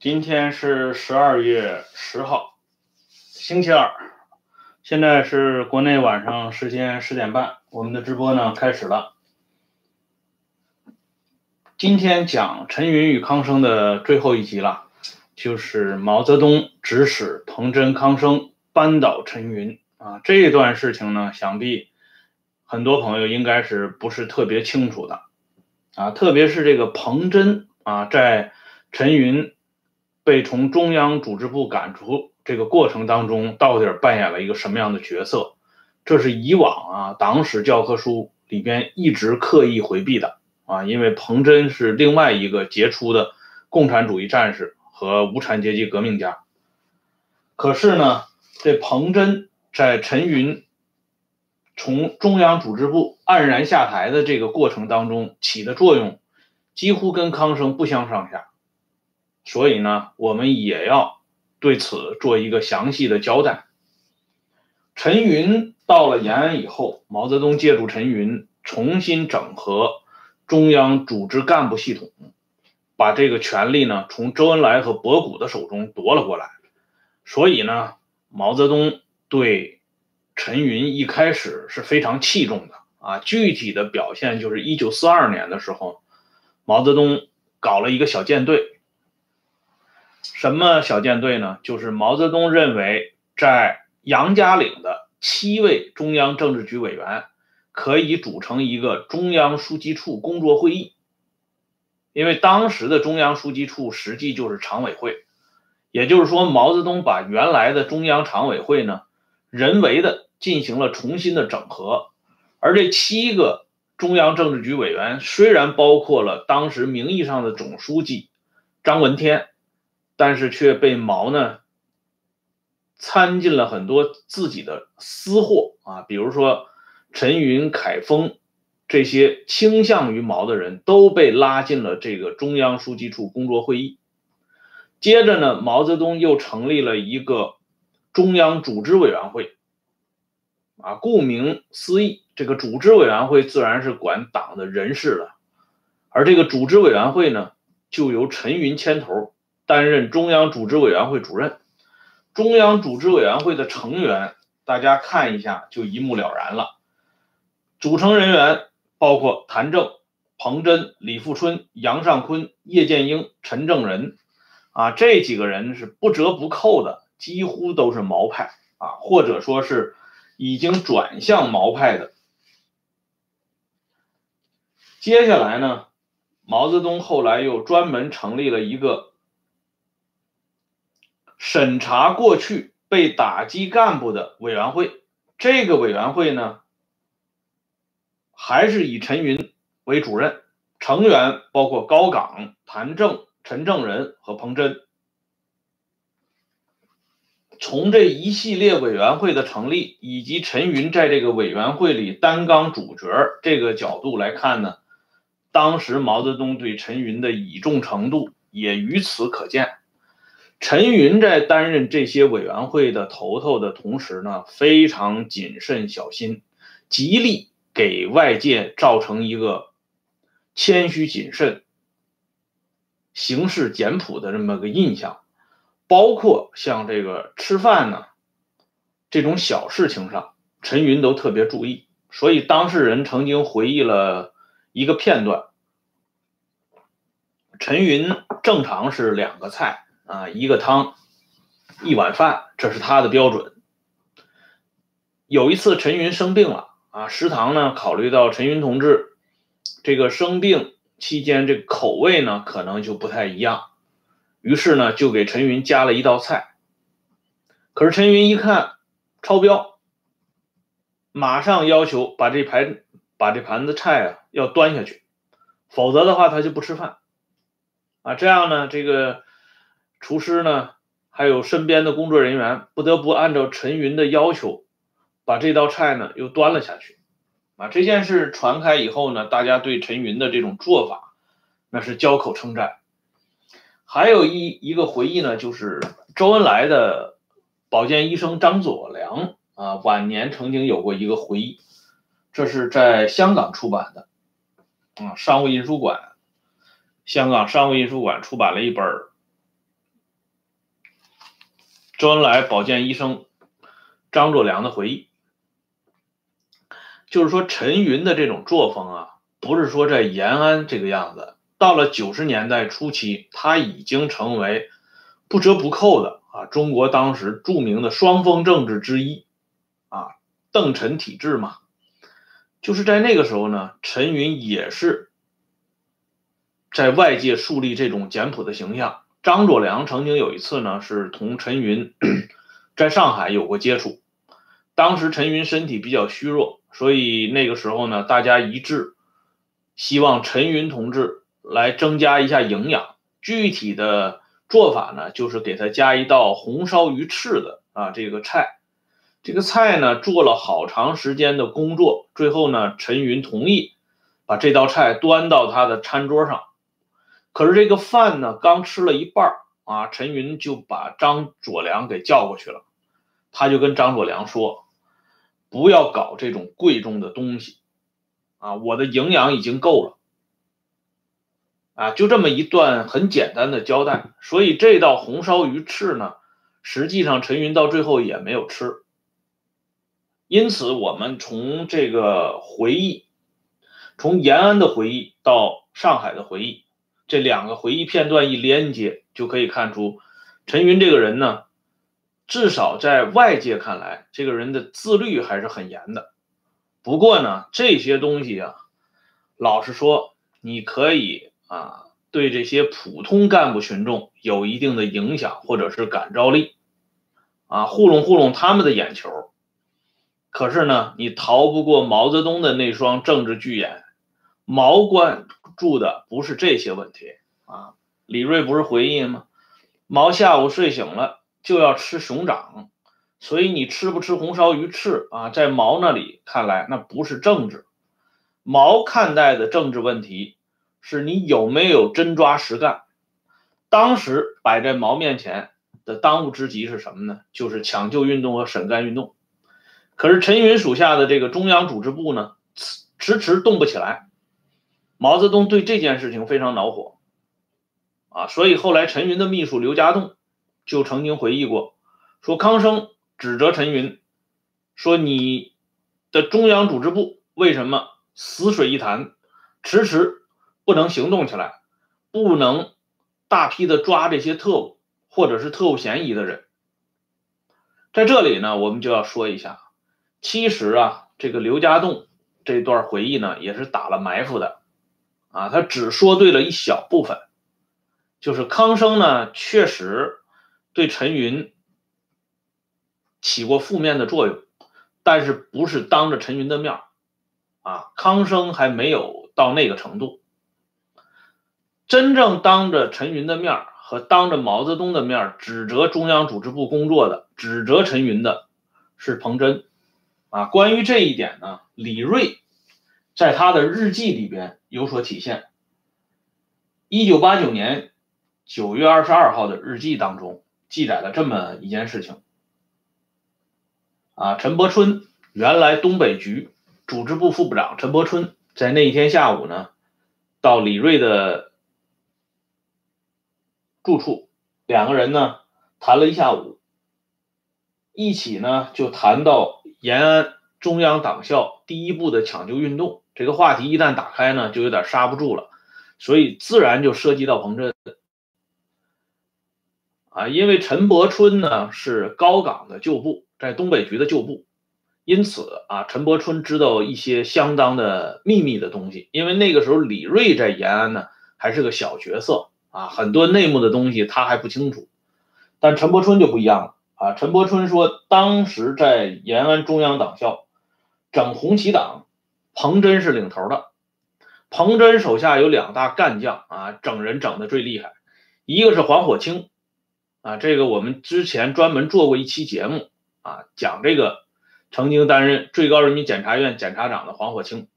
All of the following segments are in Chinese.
今天是十二月十号，星期二，现在是国内晚上时间十点半，我们的直播呢开始了。今天讲陈云与康生的最后一集了，就是毛泽东指使彭真、康生扳倒陈云啊。这一段事情呢，想必很多朋友应该是不是特别清楚的啊，特别是这个彭真啊，在陈云。被从中央组织部赶出这个过程当中，到底扮演了一个什么样的角色？这是以往啊党史教科书里边一直刻意回避的啊，因为彭真是另外一个杰出的共产主义战士和无产阶级革命家。可是呢，这彭真在陈云从中央组织部黯然下台的这个过程当中起的作用，几乎跟康生不相上下。所以呢，我们也要对此做一个详细的交代。陈云到了延安以后，毛泽东借助陈云重新整合中央组织干部系统，把这个权力呢从周恩来和博古的手中夺了过来。所以呢，毛泽东对陈云一开始是非常器重的啊。具体的表现就是一九四二年的时候，毛泽东搞了一个小舰队。什么小舰队呢？就是毛泽东认为，在杨家岭的七位中央政治局委员可以组成一个中央书记处工作会议。因为当时的中央书记处实际就是常委会，也就是说，毛泽东把原来的中央常委会呢，人为的进行了重新的整合。而这七个中央政治局委员虽然包括了当时名义上的总书记张闻天。但是却被毛呢掺进了很多自己的私货啊，比如说陈云、凯丰这些倾向于毛的人都被拉进了这个中央书记处工作会议。接着呢，毛泽东又成立了一个中央组织委员会啊，顾名思义，这个组织委员会自然是管党的人事的，而这个组织委员会呢，就由陈云牵头。担任中央组织委员会主任，中央组织委员会的成员，大家看一下就一目了然了。组成人员包括谭政、彭真、李富春、杨尚昆、叶剑英、陈正仁，啊，这几个人是不折不扣的，几乎都是毛派啊，或者说是已经转向毛派的。接下来呢，毛泽东后来又专门成立了一个。审查过去被打击干部的委员会，这个委员会呢，还是以陈云为主任，成员包括高岗、谭政、陈正仁和彭真。从这一系列委员会的成立，以及陈云在这个委员会里担纲主角这个角度来看呢，当时毛泽东对陈云的倚重程度也于此可见。陈云在担任这些委员会的头头的同时呢，非常谨慎小心，极力给外界造成一个谦虚谨慎、行事简朴的这么个印象。包括像这个吃饭呢，这种小事情上，陈云都特别注意。所以当事人曾经回忆了一个片段：陈云正常是两个菜。啊，一个汤，一碗饭，这是他的标准。有一次陈云生病了啊，食堂呢考虑到陈云同志这个生病期间这口味呢可能就不太一样，于是呢就给陈云加了一道菜。可是陈云一看超标，马上要求把这盘把这盘子菜啊要端下去，否则的话他就不吃饭。啊，这样呢这个。厨师呢，还有身边的工作人员不得不按照陈云的要求，把这道菜呢又端了下去。啊，这件事传开以后呢，大家对陈云的这种做法，那是交口称赞。还有一一个回忆呢，就是周恩来的保健医生张佐良啊，晚年曾经有过一个回忆，这是在香港出版的，啊，商务印书馆，香港商务印书馆出版了一本。周恩来保健医生张作良的回忆，就是说陈云的这种作风啊，不是说在延安这个样子，到了九十年代初期，他已经成为不折不扣的啊中国当时著名的双峰政治之一啊邓陈体制嘛，就是在那个时候呢，陈云也是在外界树立这种简朴的形象。张作良曾经有一次呢，是同陈云在上海有过接触。当时陈云身体比较虚弱，所以那个时候呢，大家一致希望陈云同志来增加一下营养。具体的做法呢，就是给他加一道红烧鱼翅的啊这个菜。这个菜呢，做了好长时间的工作，最后呢，陈云同意把这道菜端到他的餐桌上。可是这个饭呢，刚吃了一半啊，陈云就把张佐良给叫过去了。他就跟张佐良说：“不要搞这种贵重的东西，啊，我的营养已经够了。”啊，就这么一段很简单的交代。所以这道红烧鱼翅呢，实际上陈云到最后也没有吃。因此，我们从这个回忆，从延安的回忆到上海的回忆。这两个回忆片段一连接，就可以看出，陈云这个人呢，至少在外界看来，这个人的自律还是很严的。不过呢，这些东西啊，老实说，你可以啊，对这些普通干部群众有一定的影响或者是感召力，啊，糊弄糊弄他们的眼球。可是呢，你逃不过毛泽东的那双政治巨眼，毛关。住的不是这些问题啊！李锐不是回忆吗？毛下午睡醒了就要吃熊掌，所以你吃不吃红烧鱼翅啊？在毛那里看来，那不是政治。毛看待的政治问题是你有没有真抓实干。当时摆在毛面前的当务之急是什么呢？就是抢救运动和审干运动。可是陈云属下的这个中央组织部呢，迟迟动不起来。毛泽东对这件事情非常恼火，啊，所以后来陈云的秘书刘家栋就曾经回忆过，说康生指责陈云，说你的中央组织部为什么死水一潭，迟迟不能行动起来，不能大批的抓这些特务或者是特务嫌疑的人。在这里呢，我们就要说一下，其实啊，这个刘家栋这段回忆呢，也是打了埋伏的。啊，他只说对了一小部分，就是康生呢确实对陈云起过负面的作用，但是不是当着陈云的面啊，康生还没有到那个程度。真正当着陈云的面和当着毛泽东的面指责中央组织部工作的、指责陈云的是彭真。啊，关于这一点呢，李锐。在他的日记里边有所体现。一九八九年九月二十二号的日记当中记载了这么一件事情：啊，陈伯春原来东北局组织部副部长陈伯春在那一天下午呢，到李锐的住处，两个人呢谈了一下午，一起呢就谈到延安中央党校第一部的抢救运动。这个话题一旦打开呢，就有点刹不住了，所以自然就涉及到彭真啊，因为陈伯春呢是高岗的旧部，在东北局的旧部，因此啊，陈伯春知道一些相当的秘密的东西。因为那个时候李瑞在延安呢还是个小角色啊，很多内幕的东西他还不清楚，但陈伯春就不一样了啊。陈伯春说，当时在延安中央党校整红旗党。彭真是领头的，彭真手下有两大干将啊，整人整的最厉害。一个是黄火清啊，这个我们之前专门做过一期节目啊，讲这个曾经担任最高人民检察院检察长的黄火清。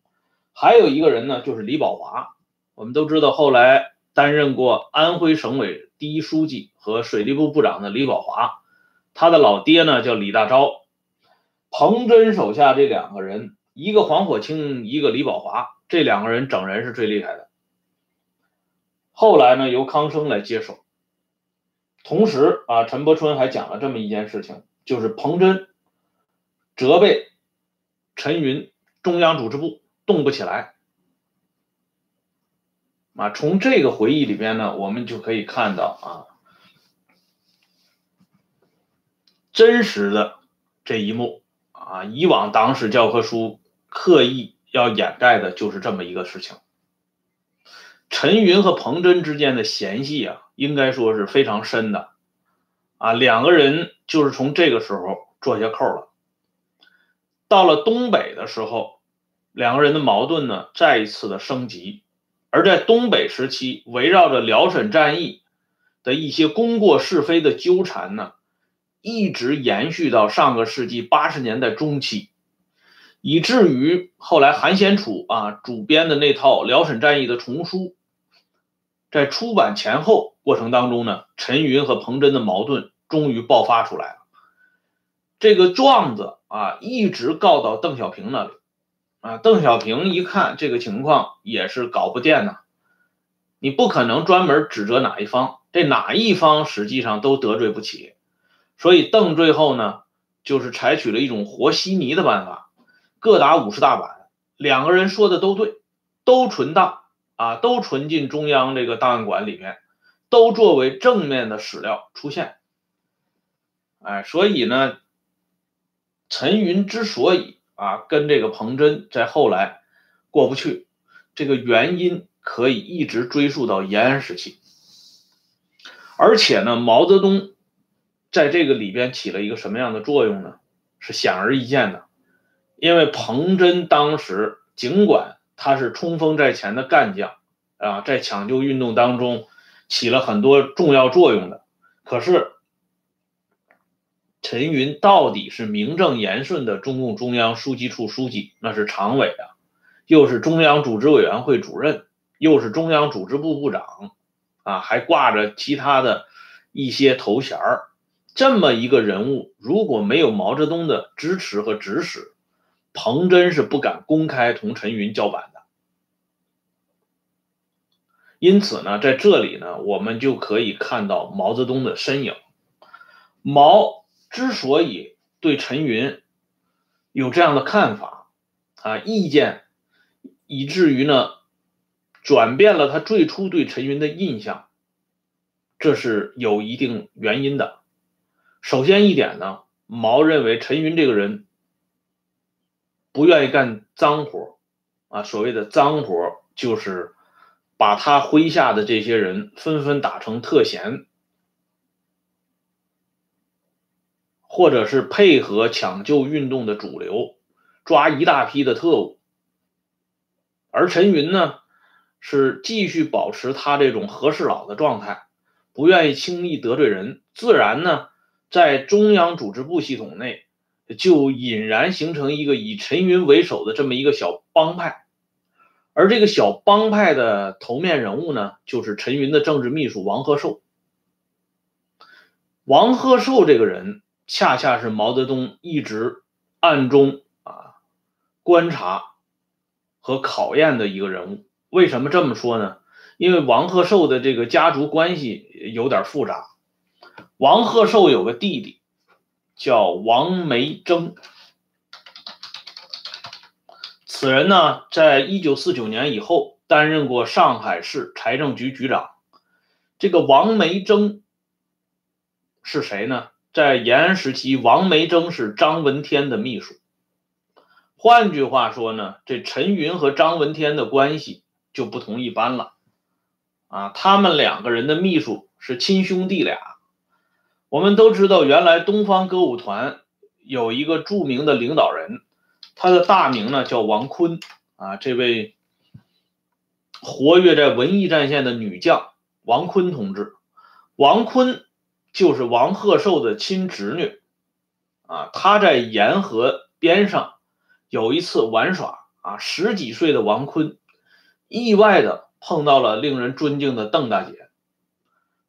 还有一个人呢，就是李宝华。我们都知道，后来担任过安徽省委第一书记和水利部部长的李宝华，他的老爹呢叫李大钊。彭真手下这两个人。一个黄火清，一个李宝华，这两个人整人是最厉害的。后来呢，由康生来接手。同时啊，陈伯春还讲了这么一件事情，就是彭真责备陈云中央组织部动不起来。啊，从这个回忆里边呢，我们就可以看到啊，真实的这一幕啊，以往党史教科书刻意要掩盖的就是这么一个事情。陈云和彭真之间的嫌隙啊，应该说是非常深的，啊，两个人就是从这个时候做下扣了。到了东北的时候，两个人的矛盾呢，再一次的升级。而在东北时期，围绕着辽沈战役的一些功过是非的纠缠呢，一直延续到上个世纪八十年代中期。以至于后来韩先楚啊主编的那套辽沈战役的丛书，在出版前后过程当中呢，陈云和彭真的矛盾终于爆发出来了。这个状子啊一直告到邓小平那里，啊，邓小平一看这个情况也是搞不定呐，你不可能专门指责哪一方，这哪一方实际上都得罪不起，所以邓最后呢就是采取了一种和稀泥的办法。各打五十大板，两个人说的都对，都存档啊，都存进中央这个档案馆里面，都作为正面的史料出现。哎，所以呢，陈云之所以啊跟这个彭真在后来过不去，这个原因可以一直追溯到延安时期，而且呢，毛泽东在这个里边起了一个什么样的作用呢？是显而易见的。因为彭真当时尽管他是冲锋在前的干将啊，在抢救运动当中起了很多重要作用的，可是陈云到底是名正言顺的中共中央书记处书记，那是常委啊，又是中央组织委员会主任，又是中央组织部部长，啊，还挂着其他的一些头衔儿，这么一个人物，如果没有毛泽东的支持和指使，彭真是不敢公开同陈云叫板的，因此呢，在这里呢，我们就可以看到毛泽东的身影。毛之所以对陈云有这样的看法啊意见，以至于呢，转变了他最初对陈云的印象，这是有一定原因的。首先一点呢，毛认为陈云这个人。不愿意干脏活啊，所谓的脏活就是把他麾下的这些人纷纷打成特闲，或者是配合抢救运动的主流，抓一大批的特务。而陈云呢，是继续保持他这种和事佬的状态，不愿意轻易得罪人，自然呢，在中央组织部系统内。就引然形成一个以陈云为首的这么一个小帮派，而这个小帮派的头面人物呢，就是陈云的政治秘书王鹤寿。王鹤寿这个人，恰恰是毛泽东一直暗中啊观察和考验的一个人物。为什么这么说呢？因为王鹤寿的这个家族关系有点复杂。王鹤寿有个弟弟。叫王梅征，此人呢，在一九四九年以后担任过上海市财政局局长。这个王梅征是谁呢？在延安时期，王梅征是张闻天的秘书。换句话说呢，这陈云和张闻天的关系就不同一般了。啊，他们两个人的秘书是亲兄弟俩。我们都知道，原来东方歌舞团有一个著名的领导人，他的大名呢叫王坤啊。这位活跃在文艺战线的女将王坤同志，王坤就是王鹤寿的亲侄女啊。他在沿河边上有一次玩耍啊，十几岁的王坤意外的碰到了令人尊敬的邓大姐。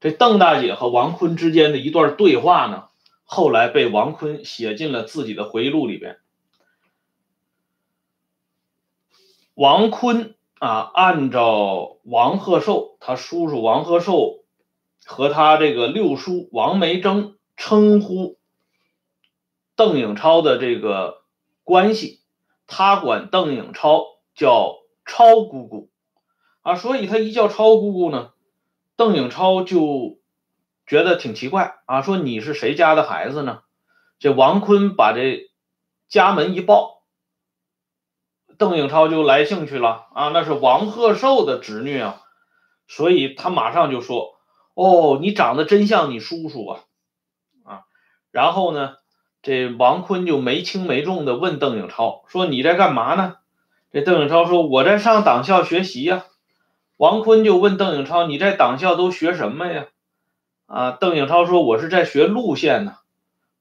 这邓大姐和王坤之间的一段对话呢，后来被王坤写进了自己的回忆录里边。王坤啊，按照王鹤寿他叔叔王鹤寿和他这个六叔王梅征称呼邓颖超的这个关系，他管邓颖超叫超姑姑啊，所以他一叫超姑姑呢，邓颖超就觉得挺奇怪啊，说你是谁家的孩子呢？这王坤把这家门一报，邓颖超就来兴趣了啊，那是王鹤寿的侄女啊，所以他马上就说。哦，你长得真像你叔叔啊，啊，然后呢，这王坤就没轻没重的问邓颖超说：“你在干嘛呢？”这邓颖超说：“我在上党校学习呀。”王坤就问邓颖超：“你在党校都学什么呀？”啊，邓颖超说：“我是在学路线呢。”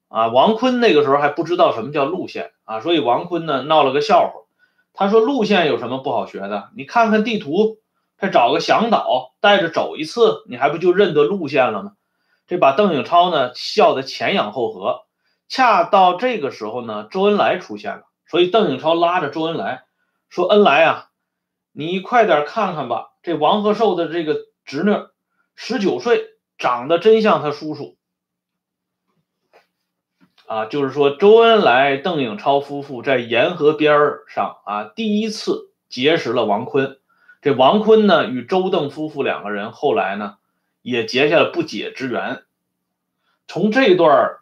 啊，王坤那个时候还不知道什么叫路线啊，所以王坤呢闹了个笑话，他说：“路线有什么不好学的？你看看地图。”再找个向导带着走一次，你还不就认得路线了吗？这把邓颖超呢笑得前仰后合。恰到这个时候呢，周恩来出现了，所以邓颖超拉着周恩来说：“恩来啊，你快点看看吧，这王鹤寿的这个侄女，十九岁，长得真像他叔叔。”啊，就是说周恩来、邓颖超夫妇在沿河边上啊，第一次结识了王坤。这王坤呢，与周邓夫妇两个人后来呢，也结下了不解之缘。从这段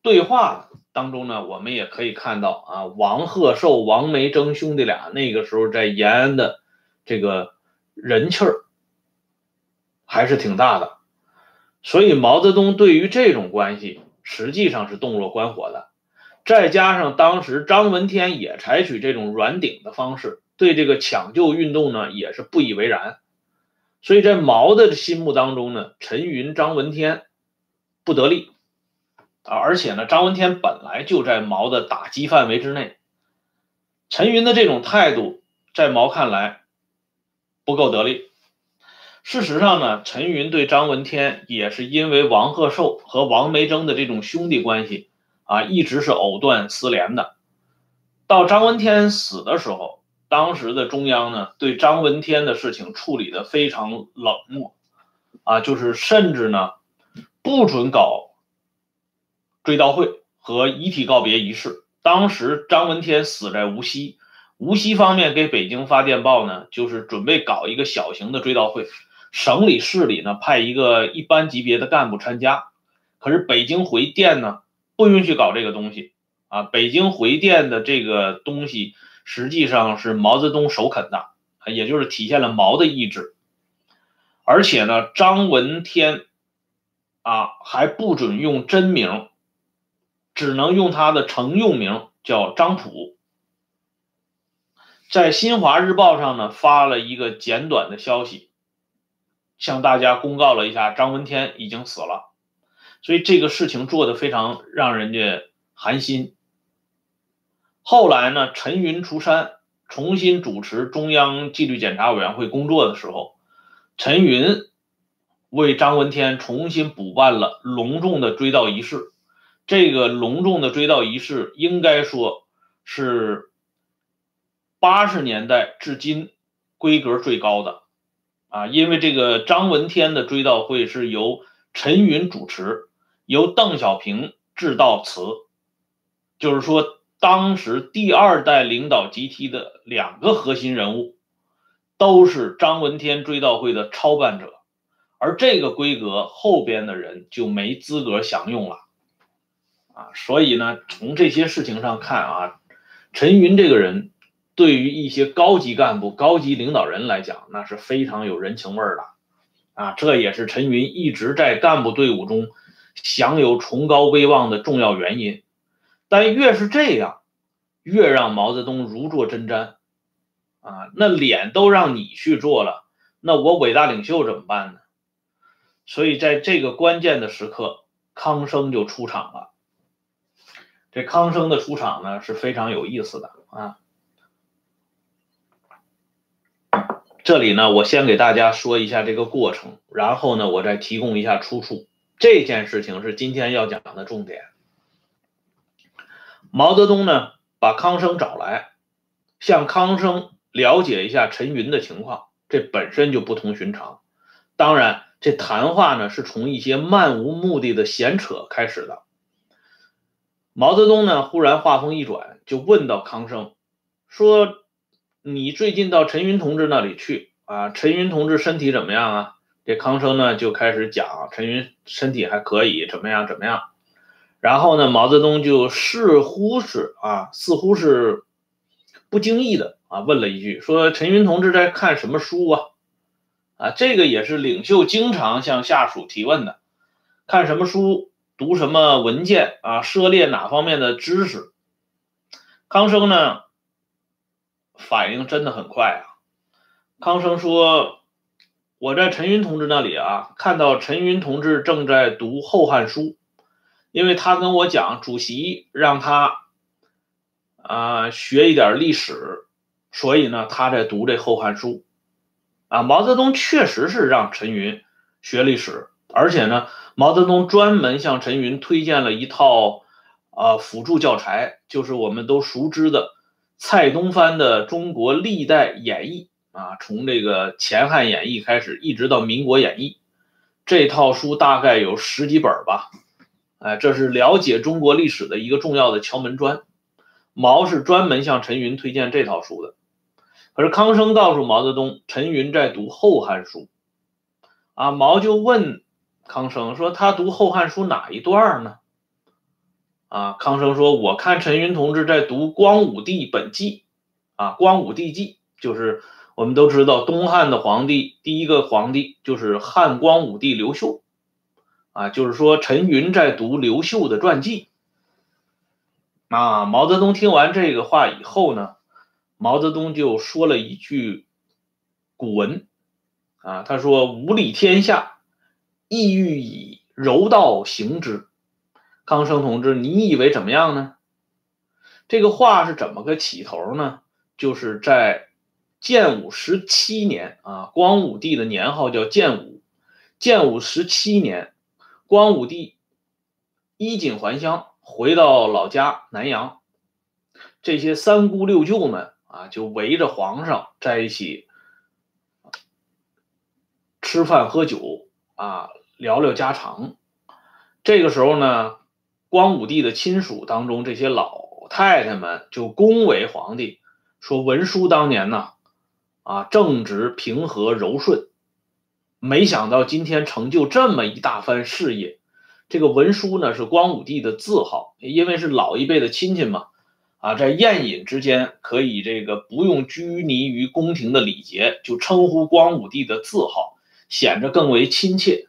对话当中呢，我们也可以看到啊，王鹤寿、王梅征兄弟俩那个时候在延安的这个人气儿还是挺大的。所以毛泽东对于这种关系实际上是洞若观火的。再加上当时张闻天也采取这种软顶的方式。对这个抢救运动呢，也是不以为然，所以在毛的心目当中呢，陈云、张闻天不得力啊，而且呢，张闻天本来就在毛的打击范围之内，陈云的这种态度在毛看来不够得力。事实上呢，陈云对张闻天也是因为王鹤寿和王梅征的这种兄弟关系啊，一直是藕断丝连的。到张闻天死的时候。当时的中央呢，对张闻天的事情处理的非常冷漠，啊，就是甚至呢，不准搞追悼会和遗体告别仪式。当时张闻天死在无锡，无锡方面给北京发电报呢，就是准备搞一个小型的追悼会，省里市里呢派一个一般级别的干部参加。可是北京回电呢，不允许搞这个东西，啊，北京回电的这个东西。实际上是毛泽东首肯的，也就是体现了毛的意志。而且呢，张闻天啊还不准用真名，只能用他的承用名，叫张普。在新华日报上呢发了一个简短的消息，向大家公告了一下张闻天已经死了。所以这个事情做的非常让人家寒心。后来呢，陈云出山，重新主持中央纪律检查委员会工作的时候，陈云为张闻天重新补办了隆重的追悼仪式。这个隆重的追悼仪式，应该说是八十年代至今规格最高的。啊，因为这个张闻天的追悼会是由陈云主持，由邓小平致悼词，就是说。当时第二代领导集体的两个核心人物，都是张闻天追悼会的操办者，而这个规格后边的人就没资格享用了，啊，所以呢，从这些事情上看啊，陈云这个人对于一些高级干部、高级领导人来讲，那是非常有人情味儿的，啊，这也是陈云一直在干部队伍中享有崇高威望的重要原因。但越是这样，越让毛泽东如坐针毡，啊，那脸都让你去做了，那我伟大领袖怎么办呢？所以在这个关键的时刻，康生就出场了。这康生的出场呢是非常有意思的啊。这里呢，我先给大家说一下这个过程，然后呢，我再提供一下出处。这件事情是今天要讲的重点。毛泽东呢，把康生找来，向康生了解一下陈云的情况，这本身就不同寻常。当然，这谈话呢是从一些漫无目的的闲扯开始的。毛泽东呢忽然话锋一转，就问到康生，说：“你最近到陈云同志那里去啊？陈云同志身体怎么样啊？”这康生呢就开始讲陈云身体还可以，怎么样怎么样。然后呢，毛泽东就似乎是啊，似乎是不经意的啊问了一句，说：“陈云同志在看什么书啊？”啊，这个也是领袖经常向下属提问的，看什么书，读什么文件啊，涉猎哪方面的知识？康生呢，反应真的很快啊。康生说：“我在陈云同志那里啊，看到陈云同志正在读《后汉书》，因为他跟我讲，主席让他啊学一点历史，所以呢，他在读这《后汉书》。”啊，毛泽东确实是让陈云学历史，而且呢，毛泽东专门向陈云推荐了一套啊辅助教材，就是我们都熟知的蔡东藩的《中国历代演义》啊，从这个前汉演义开始，一直到民国演义，这套书大概有十几本吧，哎，这是了解中国历史的一个重要的敲门砖。毛是专门向陈云推荐这套书的。可是康生告诉毛泽东，陈云在读《后汉书》，啊，毛就问康生说：“他读《后汉书》哪一段呢？”啊，康生说：“我看陈云同志在读《光武帝本纪》，啊，《光武帝纪》就是我们都知道东汉的皇帝，第一个皇帝就是汉光武帝刘秀，啊，就是说陈云在读刘秀的传记。”啊，毛泽东听完这个话以后呢？毛泽东就说了一句古文，啊，他说：“无理天下，意欲以柔道行之。”康生同志，你以为怎么样呢？这个话是怎么个起头呢？就是在建武十七年啊，光武帝的年号叫建武，建武十七年，光武帝衣锦还乡，回到老家南阳，这些三姑六舅们。啊，就围着皇上在一起吃饭喝酒啊，聊聊家常。这个时候呢，光武帝的亲属当中，这些老太太们就恭维皇帝，说文殊当年呢，啊正直平和柔顺，没想到今天成就这么一大番事业。这个文殊呢，是光武帝的字号，因为是老一辈的亲戚嘛。啊，在宴饮之间可以这个不用拘泥于宫廷的礼节，就称呼光武帝的字号，显得更为亲切。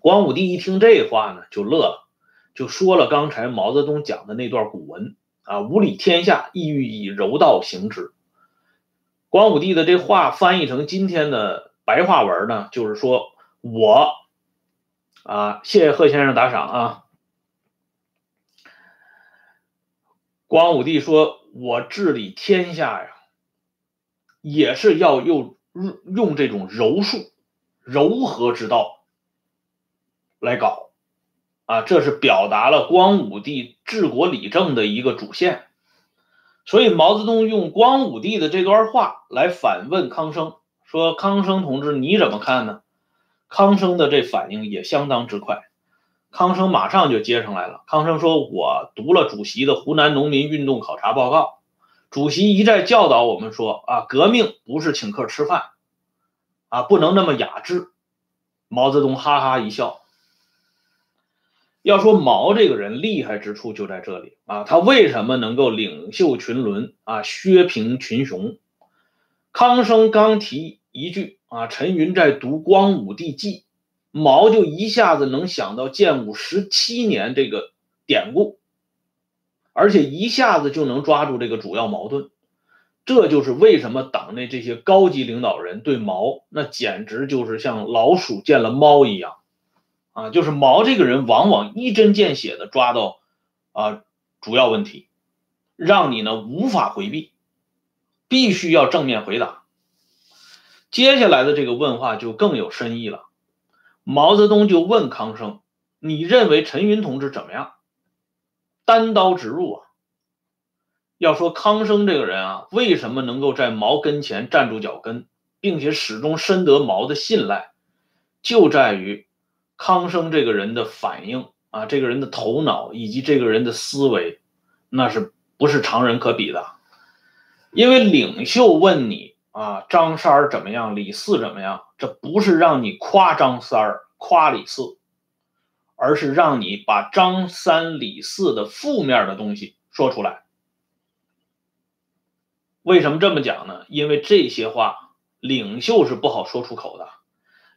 光武帝一听这话呢，就乐了，就说了刚才毛泽东讲的那段古文啊：“无理天下，意欲以柔道行之。”光武帝的这话翻译成今天的白话文呢，就是说我啊，谢谢贺先生打赏啊。光武帝说：“我治理天下呀，也是要用用这种柔术、柔和之道来搞啊，这是表达了光武帝治国理政的一个主线。所以毛泽东用光武帝的这段话来反问康生，说：‘康生同志，你怎么看呢？’康生的这反应也相当之快。”康生马上就接上来了。康生说：“我读了主席的湖南农民运动考察报告，主席一再教导我们说啊，革命不是请客吃饭，啊，不能那么雅致。”毛泽东哈哈一笑。要说毛这个人厉害之处就在这里啊，他为什么能够领袖群伦啊，削平群雄？康生刚提一句啊，陈云在读《光武帝纪》。毛就一下子能想到建武十七年这个典故，而且一下子就能抓住这个主要矛盾，这就是为什么党内这些高级领导人对毛那简直就是像老鼠见了猫一样，啊，就是毛这个人往往一针见血的抓到啊主要问题，让你呢无法回避，必须要正面回答。接下来的这个问话就更有深意了。毛泽东就问康生：“你认为陈云同志怎么样？”单刀直入啊！要说康生这个人啊，为什么能够在毛跟前站住脚跟，并且始终深得毛的信赖？就在于康生这个人的反应啊，这个人的头脑以及这个人的思维，那是不是常人可比的？因为领袖问你啊，张三儿怎么样，李四怎么样，这不是让你夸张三儿、夸李四，而是让你把张三李四的负面的东西说出来。为什么这么讲呢？因为这些话，领袖是不好说出口的，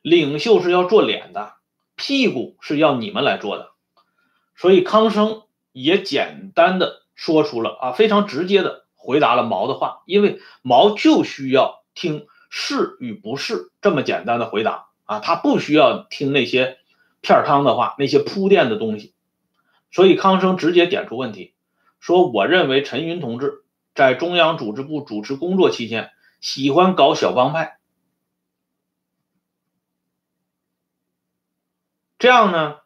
领袖是要做脸的，屁股是要你们来做的。所以康生也简单的说出了啊，非常直接的回答了毛的话，因为毛就需要听是与不是这么简单的回答啊，他不需要听那些片汤的话，那些铺垫的东西。所以康生直接点出问题，说我认为陈云同志。在中央组织部主持工作期间，喜欢搞小帮派，这样呢，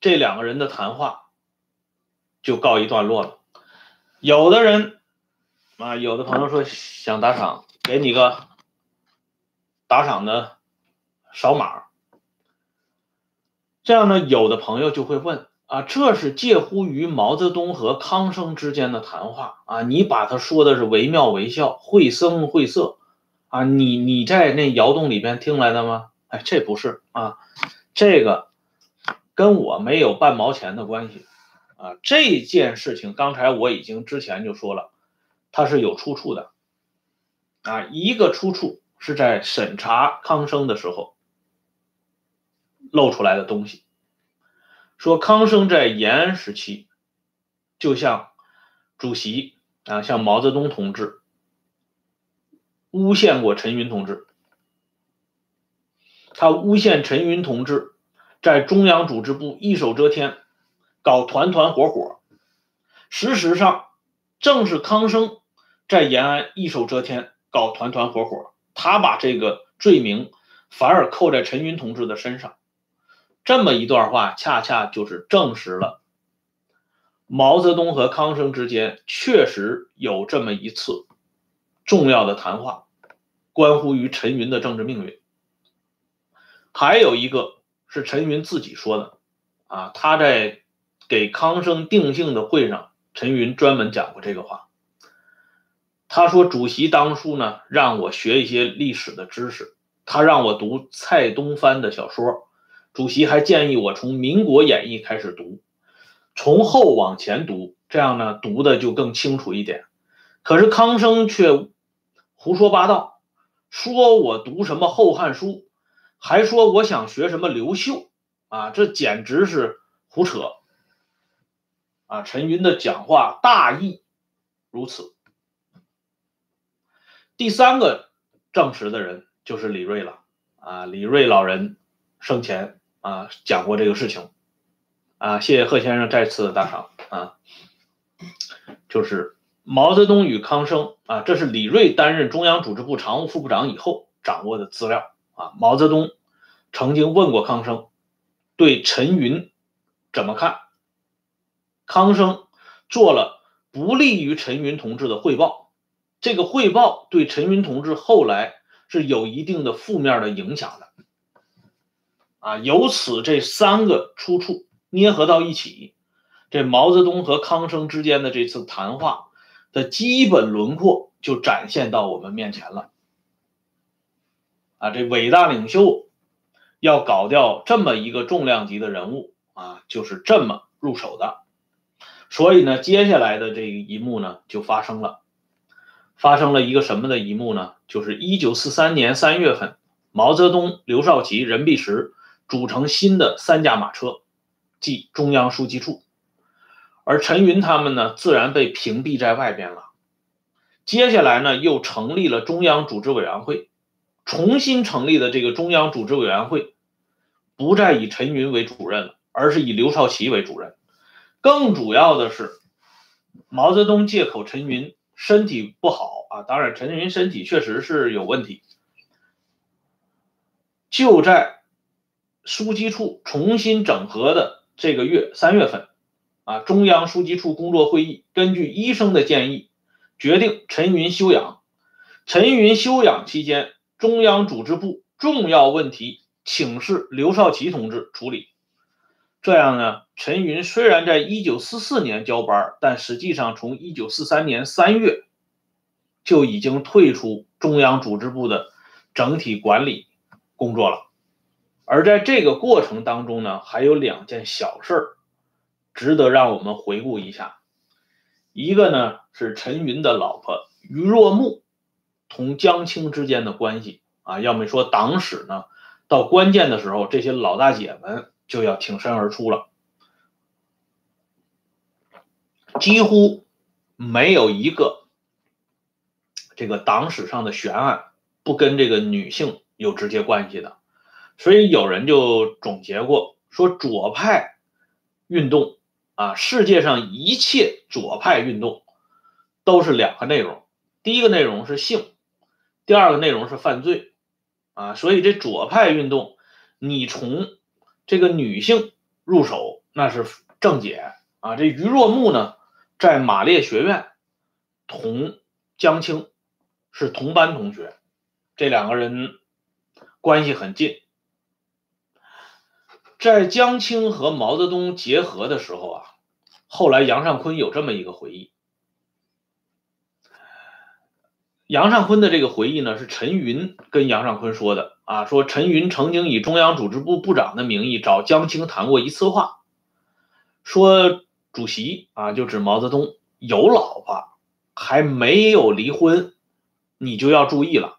这两个人的谈话就告一段落了。有的人啊，有的朋友说想打赏，给你个打赏的扫码，这样呢，有的朋友就会问。啊，这是介乎于毛泽东和康生之间的谈话啊！你把他说的是惟妙惟肖、绘声绘色啊！你你在那窑洞里边听来的吗？哎，这不是啊，这个跟我没有半毛钱的关系啊！这件事情刚才我已经之前就说了，它是有出处的啊！一个出处是在审查康生的时候露出来的东西。说康生在延安时期，就像主席啊，像毛泽东同志诬陷过陈云同志，他诬陷陈云同志在中央组织部一手遮天，搞团团伙伙。事实上，正是康生在延安一手遮天，搞团团伙伙，他把这个罪名反而扣在陈云同志的身上。这么一段话，恰恰就是证实了毛泽东和康生之间确实有这么一次重要的谈话，关乎于陈云的政治命运。还有一个是陈云自己说的，啊，他在给康生定性的会上，陈云专门讲过这个话。他说：“主席当初呢，让我学一些历史的知识，他让我读蔡东藩的小说。”主席还建议我从《民国演义》开始读，从后往前读，这样呢读的就更清楚一点。可是康生却胡说八道，说我读什么《后汉书》，还说我想学什么刘秀，啊，这简直是胡扯！啊，陈云的讲话大意如此。第三个证实的人就是李瑞了，啊，李瑞老人生前。啊，讲过这个事情，啊，谢谢贺先生再次的打赏啊，就是毛泽东与康生啊，这是李瑞担任中央组织部常务副部长以后掌握的资料啊。毛泽东曾经问过康生，对陈云怎么看？康生做了不利于陈云同志的汇报，这个汇报对陈云同志后来是有一定的负面的影响的。啊，由此这三个出处捏合到一起，这毛泽东和康生之间的这次谈话的基本轮廓就展现到我们面前了。啊，这伟大领袖要搞掉这么一个重量级的人物啊，就是这么入手的。所以呢，接下来的这一幕呢，就发生了，发生了一个什么的一幕呢？就是一九四三年三月份，毛泽东、刘少奇、任弼时。组成新的三驾马车，即中央书记处，而陈云他们呢，自然被屏蔽在外边了。接下来呢，又成立了中央组织委员会，重新成立的这个中央组织委员会，不再以陈云为主任了，而是以刘少奇为主任。更主要的是，毛泽东借口陈云身体不好啊，当然陈云身体确实是有问题，就在。书记处重新整合的这个月三月份，啊，中央书记处工作会议根据医生的建议，决定陈云休养。陈云休养期间，中央组织部重要问题请示刘少奇同志处理。这样呢，陈云虽然在一九四四年交班，但实际上从一九四三年三月就已经退出中央组织部的整体管理工作了。而在这个过程当中呢，还有两件小事值得让我们回顾一下。一个呢是陈云的老婆于若木同江青之间的关系啊，要么说党史呢，到关键的时候，这些老大姐们。就要挺身而出了，几乎没有一个这个党史上的悬案不跟这个女性有直接关系的，所以有人就总结过说，左派运动啊，世界上一切左派运动都是两个内容，第一个内容是性，第二个内容是犯罪啊，所以这左派运动，你从这个女性入手那是正解啊！这于若木呢，在马列学院同江青是同班同学，这两个人关系很近。在江青和毛泽东结合的时候啊，后来杨尚昆有这么一个回忆。杨尚昆的这个回忆呢，是陈云跟杨尚昆说的啊，说陈云曾经以中央组织部部长的名义找江青谈过一次话，说主席啊，就指毛泽东有老婆，还没有离婚，你就要注意了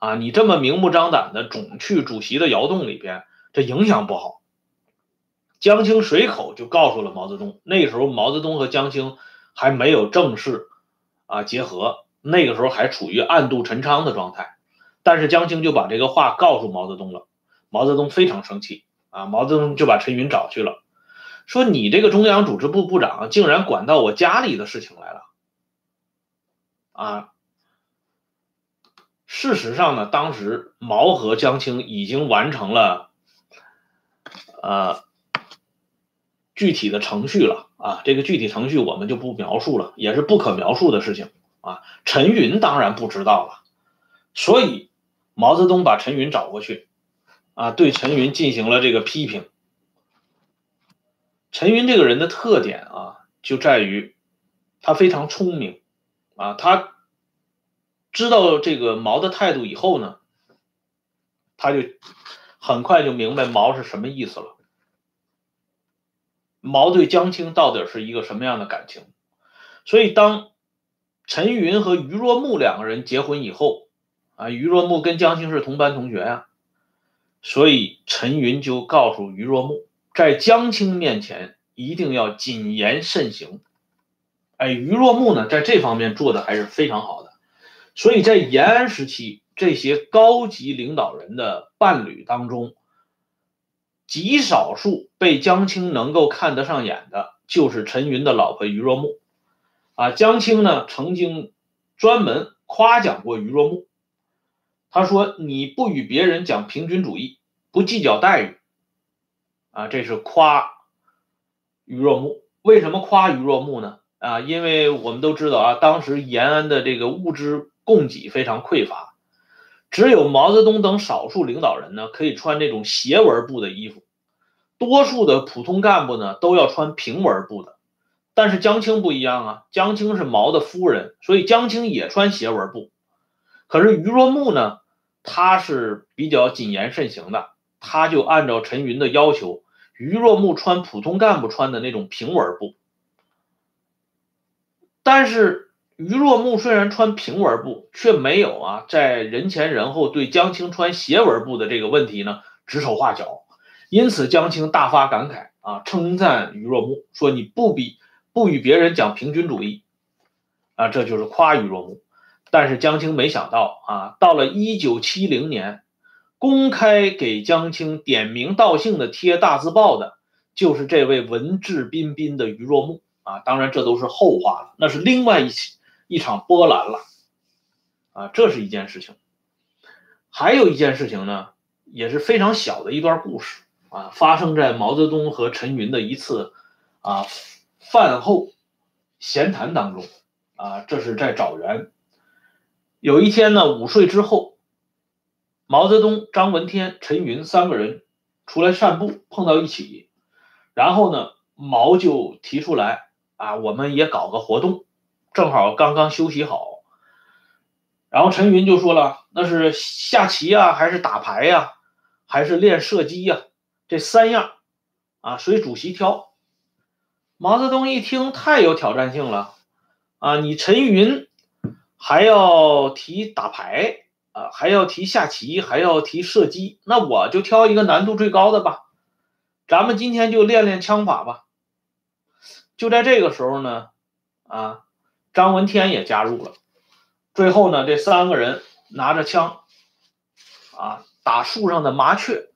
啊，你这么明目张胆的总去主席的窑洞里边，这影响不好。江青随口就告诉了毛泽东，那时候毛泽东和江青还没有正式啊结合。那个时候还处于暗度陈仓的状态，但是江青就把这个话告诉毛泽东了，毛泽东非常生气啊，毛泽东就把陈云找去了，说你这个中央组织部部长竟然管到我家里的事情来了，啊，事实上呢，当时毛和江青已经完成了，呃，具体的程序了啊，这个具体程序我们就不描述了，也是不可描述的事情。啊，陈云当然不知道了，所以毛泽东把陈云找过去，啊，对陈云进行了这个批评。陈云这个人的特点啊，就在于他非常聪明，啊，他知道这个毛的态度以后呢，他就很快就明白毛是什么意思了。毛对江青到底是一个什么样的感情？所以当。陈云和于若木两个人结婚以后，啊，于若木跟江青是同班同学呀，所以陈云就告诉于若木，在江青面前一定要谨言慎行。哎，于若木呢，在这方面做的还是非常好的，所以在延安时期，这些高级领导人的伴侣当中，极少数被江青能够看得上眼的，就是陈云的老婆于若木。啊，江青呢曾经专门夸奖过于若木，他说：“你不与别人讲平均主义，不计较待遇。”啊，这是夸于若木。为什么夸于若木呢？啊，因为我们都知道啊，当时延安的这个物资供给非常匮乏，只有毛泽东等少数领导人呢可以穿这种斜纹布的衣服，多数的普通干部呢都要穿平纹布的。但是江青不一样啊，江青是毛的夫人，所以江青也穿斜纹布。可是于若木呢，他是比较谨言慎行的，他就按照陈云的要求，于若木穿普通干部穿的那种平纹布。但是于若木虽然穿平纹布，却没有啊在人前人后对江青穿斜纹布的这个问题呢指手画脚。因此江青大发感慨啊，称赞于若木说：“你不比。”不与别人讲平均主义，啊，这就是夸于若木。但是江青没想到啊，到了一九七零年，公开给江青点名道姓的贴大字报的，就是这位文质彬彬的于若木啊。当然，这都是后话了，那是另外一起一场波澜了，啊，这是一件事情。还有一件事情呢，也是非常小的一段故事啊，发生在毛泽东和陈云的一次啊。饭后闲谈当中，啊，这是在找人。有一天呢，午睡之后，毛泽东、张闻天、陈云三个人出来散步，碰到一起，然后呢，毛就提出来啊，我们也搞个活动，正好刚刚休息好。然后陈云就说了，那是下棋呀，还是打牌呀，还是练射击呀？这三样啊，随主席挑。毛泽东一听，太有挑战性了啊！你陈云还要提打牌啊，还要提下棋，还要提射击，那我就挑一个难度最高的吧。咱们今天就练练枪法吧。就在这个时候呢，啊，张闻天也加入了。最后呢，这三个人拿着枪，啊，打树上的麻雀。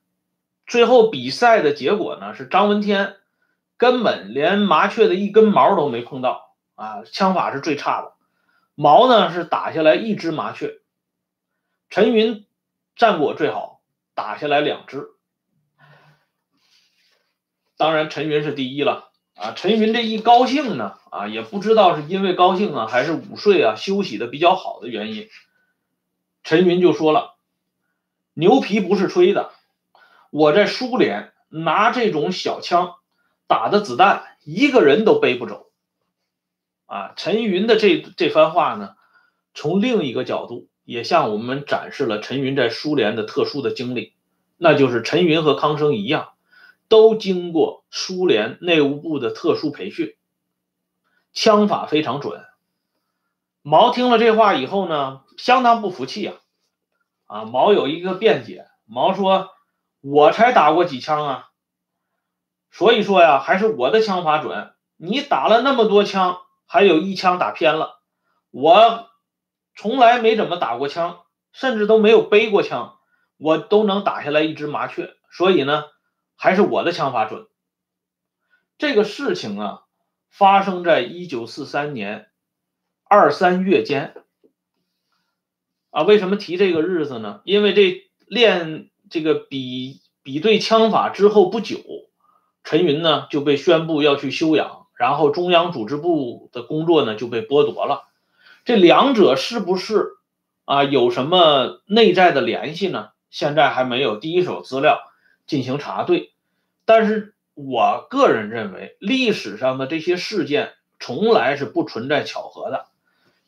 最后比赛的结果呢，是张闻天根本连麻雀的一根毛都没碰到，啊，枪法是最差的。毛呢是打下来一只麻雀，陈云战果最好，打下来两只。当然，陈云是第一了。啊，陈云这一高兴呢，啊，也不知道是因为高兴啊，还是午睡啊，休息的比较好的原因。陈云就说了：“牛皮不是吹的，我在苏联拿这种小枪打的子弹，一个人都背不走。”啊，陈云的这这番话呢，从另一个角度也向我们展示了陈云在苏联的特殊的经历，那就是陈云和康生一样。都经过苏联内务部的特殊培训，枪法非常准。毛听了这话以后呢，相当不服气啊！啊，毛有一个辩解，毛说：“我才打过几枪啊，所以说呀，还是我的枪法准。你打了那么多枪，还有一枪打偏了，我从来没怎么打过枪，甚至都没有背过枪，我都能打下来一只麻雀。所以呢。”还是我的枪法准。这个事情啊，发生在一九四三年二三月间。啊，为什么提这个日子呢？因为这练这个比比对枪法之后不久，陈云呢就被宣布要去休养，然后中央组织部的工作呢就被剥夺了。这两者是不是啊有什么内在的联系呢？现在还没有第一手资料。进行查对，但是我个人认为，历史上的这些事件从来是不存在巧合的。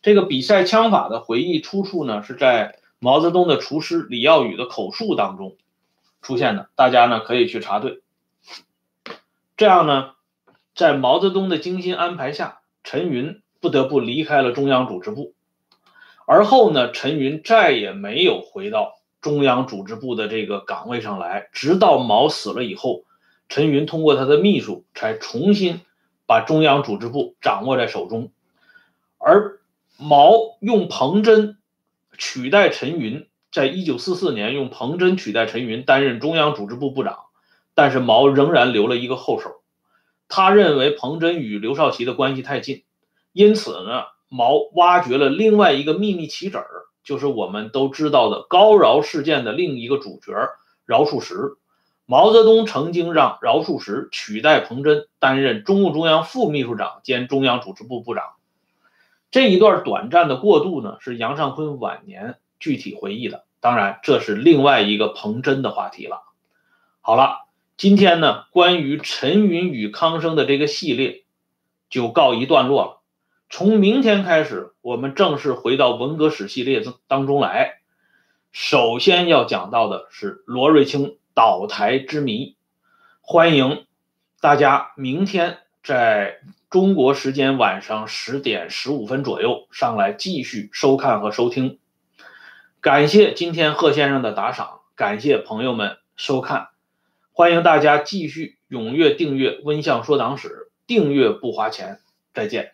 这个比赛枪法的回忆出处呢，是在毛泽东的厨师李耀宇的口述当中出现的。大家呢可以去查对。这样呢，在毛泽东的精心安排下，陈云不得不离开了中央组织部。而后呢，陈云再也没有回到。中央组织部的这个岗位上来，直到毛死了以后，陈云通过他的秘书才重新把中央组织部掌握在手中。而毛用彭真取代陈云，在一九四四年用彭真取代陈云担任中央组织部部长，但是毛仍然留了一个后手，他认为彭真与刘少奇的关系太近，因此呢，毛挖掘了另外一个秘密棋子儿。就是我们都知道的高饶事件的另一个主角饶漱石。毛泽东曾经让饶漱石取代彭真担任中共中央副秘书长兼中央组织部部长。这一段短暂的过渡呢，是杨尚昆晚年具体回忆的。当然，这是另外一个彭真的话题了。好了，今天呢，关于陈云与康生的这个系列就告一段落了。从明天开始，我们正式回到文革史系列当中来。首先要讲到的是罗瑞卿倒台之谜。欢迎大家明天在中国时间晚上十点十五分左右上来继续收看和收听。感谢今天贺先生的打赏，感谢朋友们收看。欢迎大家继续踊跃订阅《温相说党史》，订阅不花钱。再见。